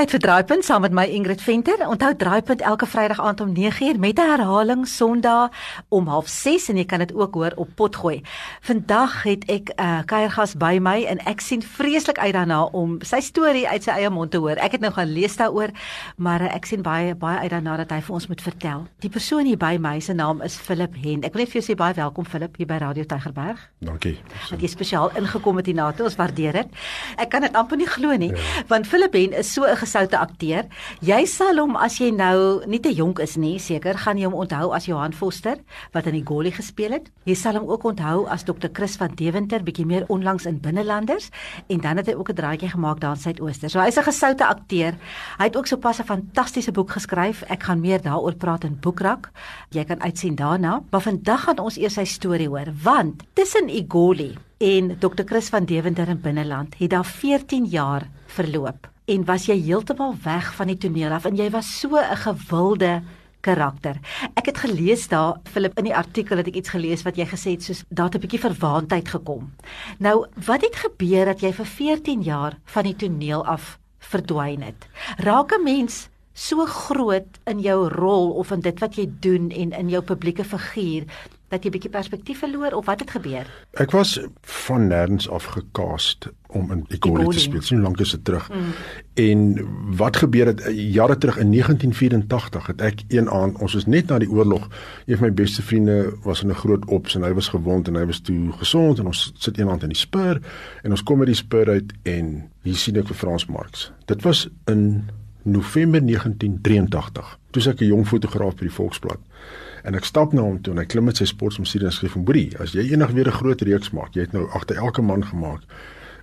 tyd vir Draaipunt saam met my Ingrid Venter. Onthou Draaipunt elke Vrydag aand om 9uur met 'n herhaling Sondag om 06:30 en jy kan dit ook hoor op Potgooi. Vandag het ek 'n uh, kuiergas by my en ek sien vreeslik uit daarna om sy storie uit sy eie mond te hoor. Ek het nou gaan lees daaroor, maar uh, ek sien baie baie uit daarna dat hy vir ons moet vertel. Die persoon hier by my se naam is Philip Hen. Ek wil net vir jou sê baie welkom Philip hier by Radio Tygerberg. Dankie. Dat jy spesiaal ingekom het hiernatoe. Ons waardeer dit. Ek kan dit amper nie glo nie, ja. want Philip Hen is so 'n gesoute akteur. Jy sal hom as jy nou nie te jonk is nie, seker gaan jy hom onthou as Johan Foster wat in die Goli gespeel het. Jy sal hom ook onthou as Dr. Chris van Deventer bietjie meer onlangs in Binnelanders en dan het hy ook 'n draaitjie gemaak daar in Suidooster. So hy's 'n gesoute akteur. Hy het ook sopas 'n fantastiese boek geskryf. Ek gaan meer daaroor praat in Boekrak. Jy kan uitsien daarna, maar vandag gaan ons eers sy storie hoor want tussen Igoli en Dr. Chris van Deventer in Binneland het daar 14 jaar verloop en was jy heeltemal weg van die toneel af en jy was so 'n gewilde karakter. Ek het gelees daar Philip in die artikel het ek iets gelees wat jy gesê het soos daar het 'n bietjie verwaandheid gekom. Nou, wat het gebeur dat jy vir 14 jaar van die toneel af verdwyn het? Raak 'n mens so groot in jou rol of in dit wat jy doen en in jou publieke figuur dat jy bietjie perspektief verloor of wat het gebeur? Ek was van nêrens af gecast om in Ikoli te speel. So lank is dit terug. Mm. En wat gebeur het jare terug in 1984 het ek een aand ons was net na die oorlog. Een van my beste vriende was in 'n groot ops en hy was gewond en hy was toe gesond en ons sit een aand in die spur en ons kom met die spur uit en hier sien ek vir Frans Marx. Dit was in November 1983. Toe ek 'n jong fotograaf by die Volksblad En ek stap na hom toe en hy klim met sy sportmusiek en skryf van Boerie, as jy eendag weer 'n groot reeks maak, jy het nou agter elke man gemaak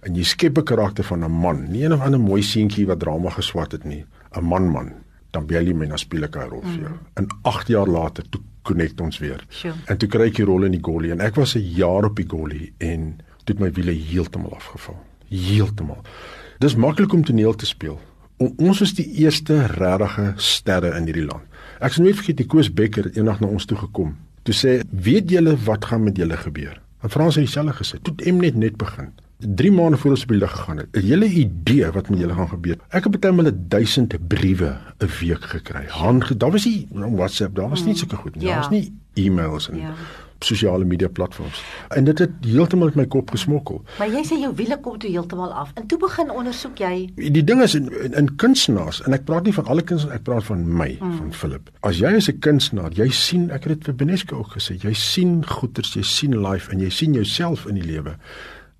en jy skep 'n karakter van 'n man, nie een of ander mooi seentjie wat drama geswat het nie, 'n man man, dan bel jy my na speel ek 'n rol vir jou. En 8 jaar later toe connect ons weer. Sure. En toe kry ek die rol in die Goli en ek was 'n jaar op die Goli en toe het my wiele heeltemal afgeval. Heeltemal. Dis maklik om toneel te speel. O, ons was die eerste regte sterre in hierdie land. Ek sien nooit vergeet die Koos Becker eendag na ons toe gekom. Toe sê, "Weet julle wat gaan met julle gebeur?" En Frans het dieselfde gesê. Toe Mnet net begin. 3 maande voor ons op die lig gegaan het. 'n Hele idee wat met julle gaan gebeur. Ek het baie met 1000 briewe 'n week gekry. Hand, daar was nie WhatsApp, daar was nie sulke goed nie. Daar ja. was nie e-mails en ja sosiale media platforms. En dit het heeltemal my kop gesmokkel. Maar jy sê jou wiele kom toe heeltemal af. En toe begin ondersoek jy. Die ding is in, in, in kunstenaars en ek praat nie van alle kunstenaars, ek praat van my, mm. van Philip. As jy is 'n kunstenaar, jy sien, ek het dit vir Beneske ook gesê, jy sien goeters, jy sien life en jy sien jouself in die lewe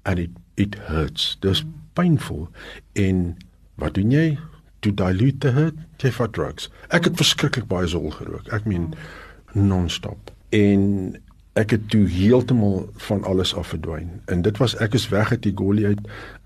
and it it hurts. Dis mm. painful en wat doen jy? To dilute the hurt, jy vat drugs. Ek het verskriklik baie sol gerook. Ek meen mm. non-stop. En ek het toe heeltemal van alles af verdwyn. En dit was ek is weg uit die Goli uit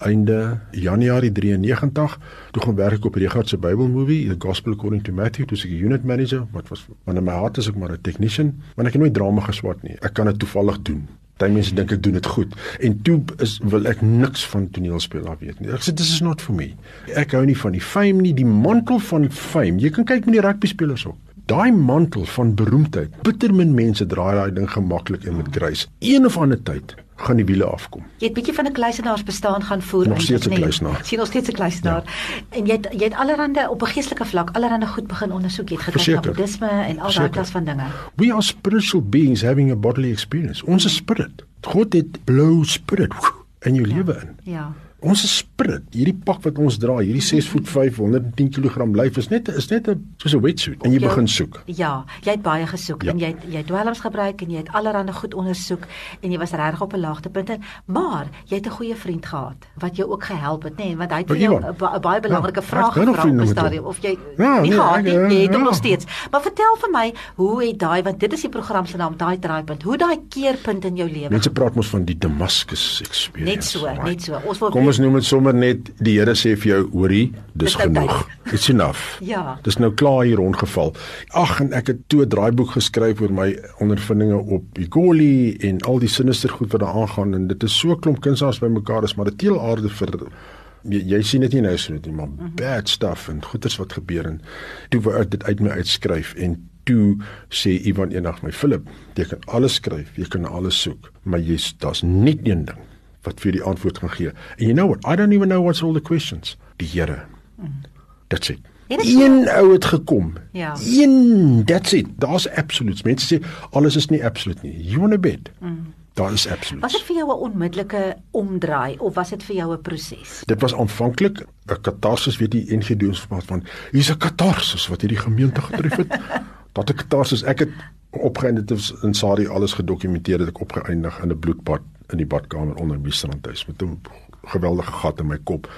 einde Januarie 93. Toe gaan werk ek op Regard se Bybelmovie, The Gospel According to Matthew, toe ek unit manager, wat was wanneer my hart is ek maar 'n technician, want ek het nooit drama geswat nie. Ek kan dit toevallig doen. Party mense dink ek doen dit goed. En toe is wil ek niks van toneelspel af weet nie. Ek sê dis is not for me. Ek hou nie van die fame nie, die mantel van fame. Jy kan kyk met die rugby spelers ook daai mantel van beroemdheid. Bitter min mense draai daai ding gemaklik in met kruis. Een of ander tyd gaan die wiele afkom. Jy het bietjie van 'n kluisenaars bestaan gaan voer nog steeds 'n kluisenaar. Sien nog steeds 'n kluisenaar. Ja. En jy het jy het allerhande op 'n geestelike vlak allerhande goed begin ondersoek. Jy het gekyk na boeddhisme en al daai klas van dinge. We are spiritual beings having a bodily experience. Ons is spirit. God het blou spirit in jou ja. lewe in. Ja. Ons is spirit. Hierdie pak wat ons dra, hierdie 6 voet 5, 110 kg lyf is net is net 'n soos 'n wetsuit en jy begin soek. Ja, jy het baie gesoek ja. en jy het jy het dwelms gebruik en jy het allerlei goed ondersoek en jy was regtig op 'n laagtepunt en maar jy het 'n goeie vriend gehad wat jou ook gehelp het, nê, nee, want hy het vir jou 'n baie belangrike ja, vraag gevra op die stadium of jy ja, nie nee, gehad nie, jy het ja. nog steeds. Maar vertel vir my, hoe het daai want dit is die program se naam, daai draaipunt. Hoe daai keerpunt in jou lewe? Mense praat mos van die Damascus experience. Net so, right? net so. Ons wil ons noem dit sommer net die Here sê vir jou hoorie dis genoeg. it's enough. Ja. Dis nou klaar hier rondgeval. Ag en ek het toe 'n draaiboek geskryf oor my ondervindinge op Igoli en al die sinister goed wat daar aangaan en dit is so klomp kunsaars bymekaar is maar dit teel aarde vir jy, jy sien dit nie nou so net nie maar mm -hmm. bad stuff en goeters wat gebeur en toe wou ek dit uit my uitskryf en toe sê Ivan eendag my Philip jy kan alles skryf jy kan alles soek maar jy's daar's net een ding wat vir die antwoord gaan gee. And you know what? I don't even know what's all the questions. Die Here. Mm. That's it. Een ou het gekom. Ja. Een, that's it. Daar's absolutes. Mense sê alles is nie absoluut nie. You want a bed. Mm. Daar is Was absolutes. dit vir jou 'n onmiddellike omdraai of was dit vir jou 'n proses? Dit was aanvanklik 'n katarsis, weet jy, NG doen ons van hier's 'n katarsis wat hierdie gemeente getref het. Dat 'n katarsis, ek het opgeëindig is in Saudi alles gedokumenteer dat ek opgeëindig in 'n bloedbad in die badkamer onder my strandhuis met 'n geweldige gat in my kop.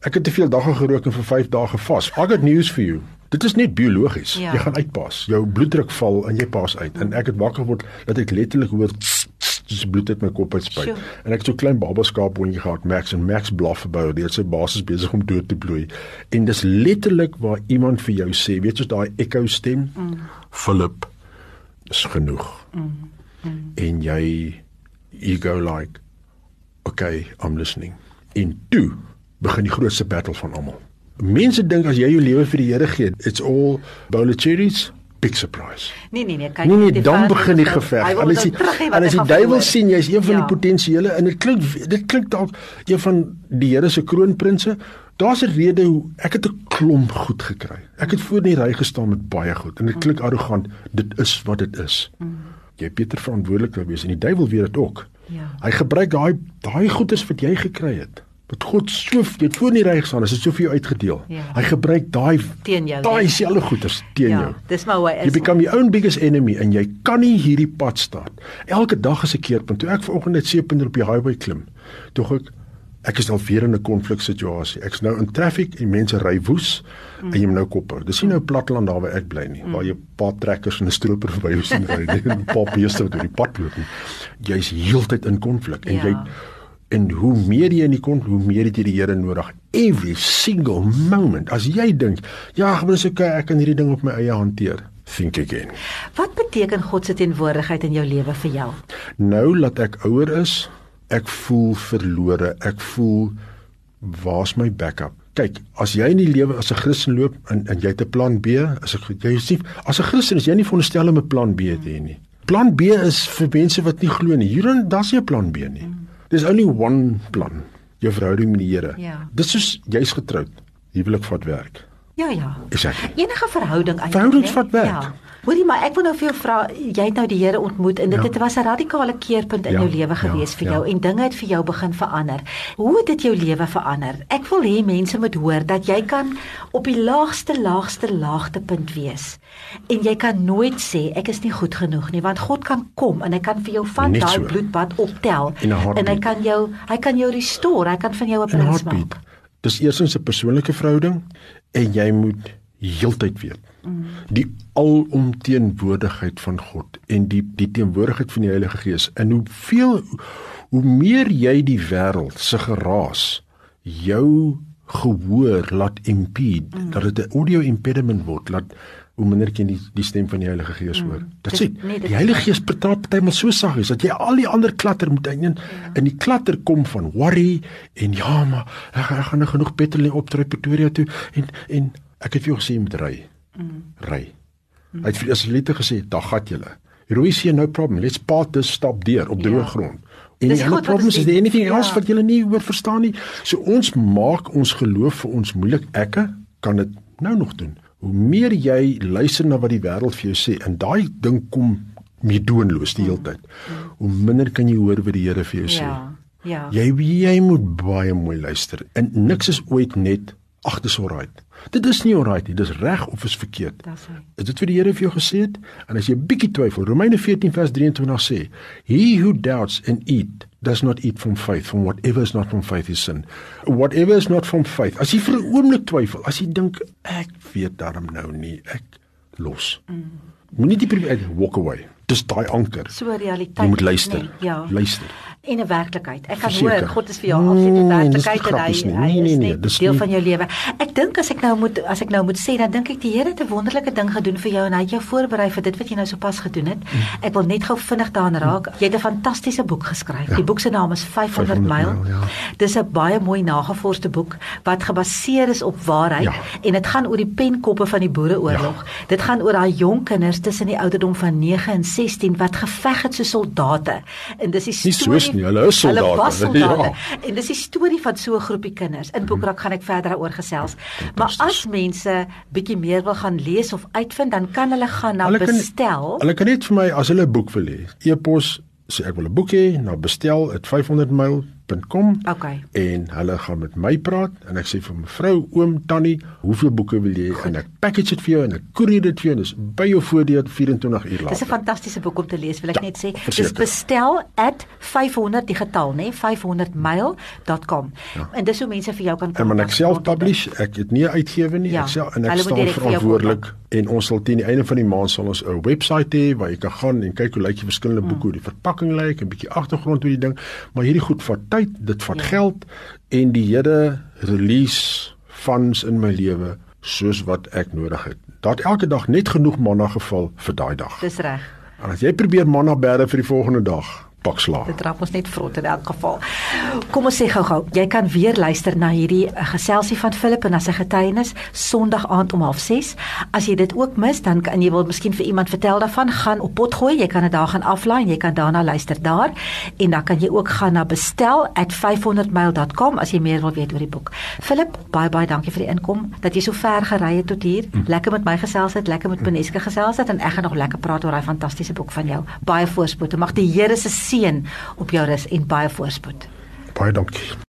Ek het te veel dagga gerook en vir 5 dae gevas. I got news for you. Dit is net biologies. Ja. Jy gaan uitpas. Jou bloeddruk val en jy pas uit. En ek het wakker word dat ek letterlik hoor dis bloed uit my kop uitspuit. En ek het so klein baba skaaphondjie gehad, Max en Max blaf verby, dit sy basis besig om dood te bloei. En dis letterlik waar iemand vir jou sê, weet jy, daai echo stem, mm. Philip, is genoeg. Mm. Mm. En jy you go like okay, I'm listening. En toe begin die grootste battle van almal. Mense dink as jy jou lewe vir die Here gee, it's all bowl of cherries, big surprise. Nee nee nee, kyk. Nee nee, dan begin die geveg. hy wil En as die en as duiwel sien jy's een van Ja. die potensiële en dit klink dit klink dalk een van die Here se kroonprinse. Daar's 'n rede hoe ek het 'n klomp goed gekry. Ek het voor die ry gestaan met baie goed en dit klink arrogant. Dit is wat dit is. Jy Pieter verantwoordelik wil wees en die duiwel weet dit ook. Ja. Hy gebruik daai daai goedes wat jy gekry het. Wat God so jy het voor die ry gestaan, is dit so vir jou uitgedeel. Ja. Hy gebruik daai Teen jou, Daai selfde goedes teen Ja, jou. dis maar hoe hy is. become your own biggest enemy en jy kan nie hierdie pad start. Elke dag is 'n keerpunt. Toe ek vanoggend net 700 op die highway klim, tog ek ek is al weer in 'n konfliksituasie. Ek's nou in traffic en mense ry woes mm. en jy moet nou kop hou. Dis nie nou platteland daar waar ek bly nie, mm. waar jy 'n paar trekkers en 'n stroper verby jou sien ry en 'n paar beeste wat oor die pad loop nie. Jy's heeltyd in konflik en Ja. jy en hoe meer jy in die konflik, hoe meer het jy die Here nodig. Every single moment. As jy dink, ja, maar dis okay, ek kan hierdie ding op my eie hanteer. Think again. Wat beteken God se teenwoordigheid in jou lewe vir jou? Nou laat ek ouer is, ek voel verlore. Ek voel waar's my backup? Kyk, as jy in die lewe as 'n Christen loop en en jy het 'n plan B, as ek jy nie as 'n Christen is jy nie veronderstel om 'n plan B te hê nie. Plan B is vir mense wat nie glo nie. Hier dan daar's nie 'n plan B nie. There's only one plan. Jou verhouding met die Here. Ja. Dis soos jy's getroud. Huwelik vat werk. Ja ja. Exactly. Enige verhouding eintlik. Verhoudings vat werk. Ja. Hoorie maar ek wil nou vir jou vra, jy het nou die Here ontmoet en dit Ja. het was 'n radikale keerpunt in Ja, jou lewe ja, gewees vir ja. jou en dinge het vir jou begin verander. Hoe het dit jou lewe verander? Ek wil hê mense moet hoor dat jy kan op die laagste laagste laagtepunt wees en jy kan nooit sê ek is nie goed genoeg nie want God kan kom en hy kan vir jou van daai so. bloedbad optel en hy kan jou hy kan jou restore, hy kan van jou 'n in prins maak. Dis eerstens 'n persoonlike verhouding en jy moet heeltyd weet. Die alomteenwoordigheid van God en die die teenwoordigheid van die Heilige Gees. En hoeveel hoe meer jy die wêreld se geraas jou gehoor laat impede, mm. dat dit 'n audio impediment word, laat hoe minder kan die die stem van die Heilige Gees hoor. Mm. Dit sê nee, die Heilige. Gees praat partymal so saggies dat jy al die ander klatter moet in ja. in die klatter kom van worry en ja maar ek, ek gaan nou genoeg petrol op ter Pretoria toe en en ek het vir jou gesê jy moet ry. Mm. Ry. Mm. Hy het vir die Israeliete gesê, "Daar gat julle. Rooi see no problem. Let's part this stop there op droë Ja. grond." En Dis die ander problems is there anything Ja. else wat julle nie hoor verstaan nie. So ons maak ons geloof vir ons moeilik. Ekke kan dit nou nog doen. Hoe meer jy luister na wat die wêreld vir jou sê en daai ding kom meedoenloos die hele tyd. Hoe minder kan jy hoor wat die Here vir jou sê. Ja. Ja. Jy jy moet baie mooi luister. En niks is ooit net ag dis alright. Dit is nie alright nie, dis reg of is verkeerd. Dis. Is dit wat die Here vir jou gesê het? En as jy 'n bietjie twyfel, Romeine 14 vers 23 sê, he who doubts and eat does not eat from faith, from whatever is not from faith is sin. Whatever is not from faith. As jy vir 'n oomblik twyfel, as jy dink ek weet daarom nou nie, ek los. Mm. Moenie die probeer walk away. Dis daai anker. So 'n realiteit. Jy moet luister. Nee, ja. Luister. En 'n werklikheid. Ek kan Verseker. hoor God is vir jou Nee, nee, nee, dis nie werklikheid en hy nie. hy Nee, nee, is nee, net dis deel nie- van jou lewe. Ek dink as ek nou moet as ek nou moet sê dan dink ek die Here het 'n wonderlike ding gedoen vir jou en hy het jou voorberei vir dit wat jy nou sopas gedoen het. Mm. Ek wil net gou vinnig daaraan raak. Jy het 'n fantastiese boek geskryf. Ja. Die boek se naam is 500 500 myl. ja. Dis 'n baie mooi nagevorsde boek wat gebaseer is op waarheid Ja. en dit gaan oor die penkoppe van die Boereoorlog. Dit gaan oor daai jong kinders tussen die ouderdom van 9 en 16 wat geveg het so soldate. En dis die storie nie, hulle is soldate. Hulle was soldate. Ja. En dis die storie van so 'n groepie kinders. In Boekrak gaan ek verder daaroor gesels. Maar as mense bietjie meer wil gaan lees of uitvind, dan kan hulle gaan na Hulle kan- bestel. Hulle kan net vir my as hulle 'n boek wil hê, e-pos sê ek wil 'n boek hê, na bestel@500mile.com Okay. en hulle gaan met my praat en ek sê vir mevrou, oom, tannie, hoeveel boeke wil jy hê? en ek package dit vir jou en ek koerier dit vir jou en dis by jou voordeur 24 uur Dis 'n later. fantastiese boek om te lees, wil ek Ja, net sê. Dis bestel @500 digitaal, nê? 500mile.com. Ja. En dis hoe mense vir jou kan En maar ek self publish, ek het nie 'n uitgewer nie, Ja, ek self en ek staan verantwoordelik en ons sal teen die einde van die maand sal ons 'n webwerf hê waar jy kan gaan en kyk hoe lyk die verskillende boeke, hoe die verpakking lyk, 'n bietjie agtergrond oor die ding, maar hierdie goed vat tyd, dit vat Ja. geld en die Here release funds in my lewe soos wat ek nodig het. Daar het elke dag net genoeg manna geval vir daai dag. Dis reg. En as jy probeer manna bære vir die volgende dag, pak slaag. Dit raak ons net vrot in elk geval. Kom ons sê gou-gou, jy kan weer luister na hierdie eh, geselsie van Philip en na sy getuienis Sondag aand om 06:30. As jy dit ook mis, dan kan jy wil miskien vir iemand vertel daarvan, gaan op pot gooi, jy kan dit daar gaan aflaai jy kan daarna luister daar en dan kan jy ook gaan na bestel@500mile.com as jy meer wil weet oor die boek. Philip, baie baie dankie vir die inkom dat jy so ver gery het tot hier. Lekker met my gesels het, lekker met Beneske gesels het en ek gaan nog lekker praat oor daai fantastiese boek van jou. Baie voorspoed. Mag die Here se seën op jou rus en baie voorspoed. Baie dankie.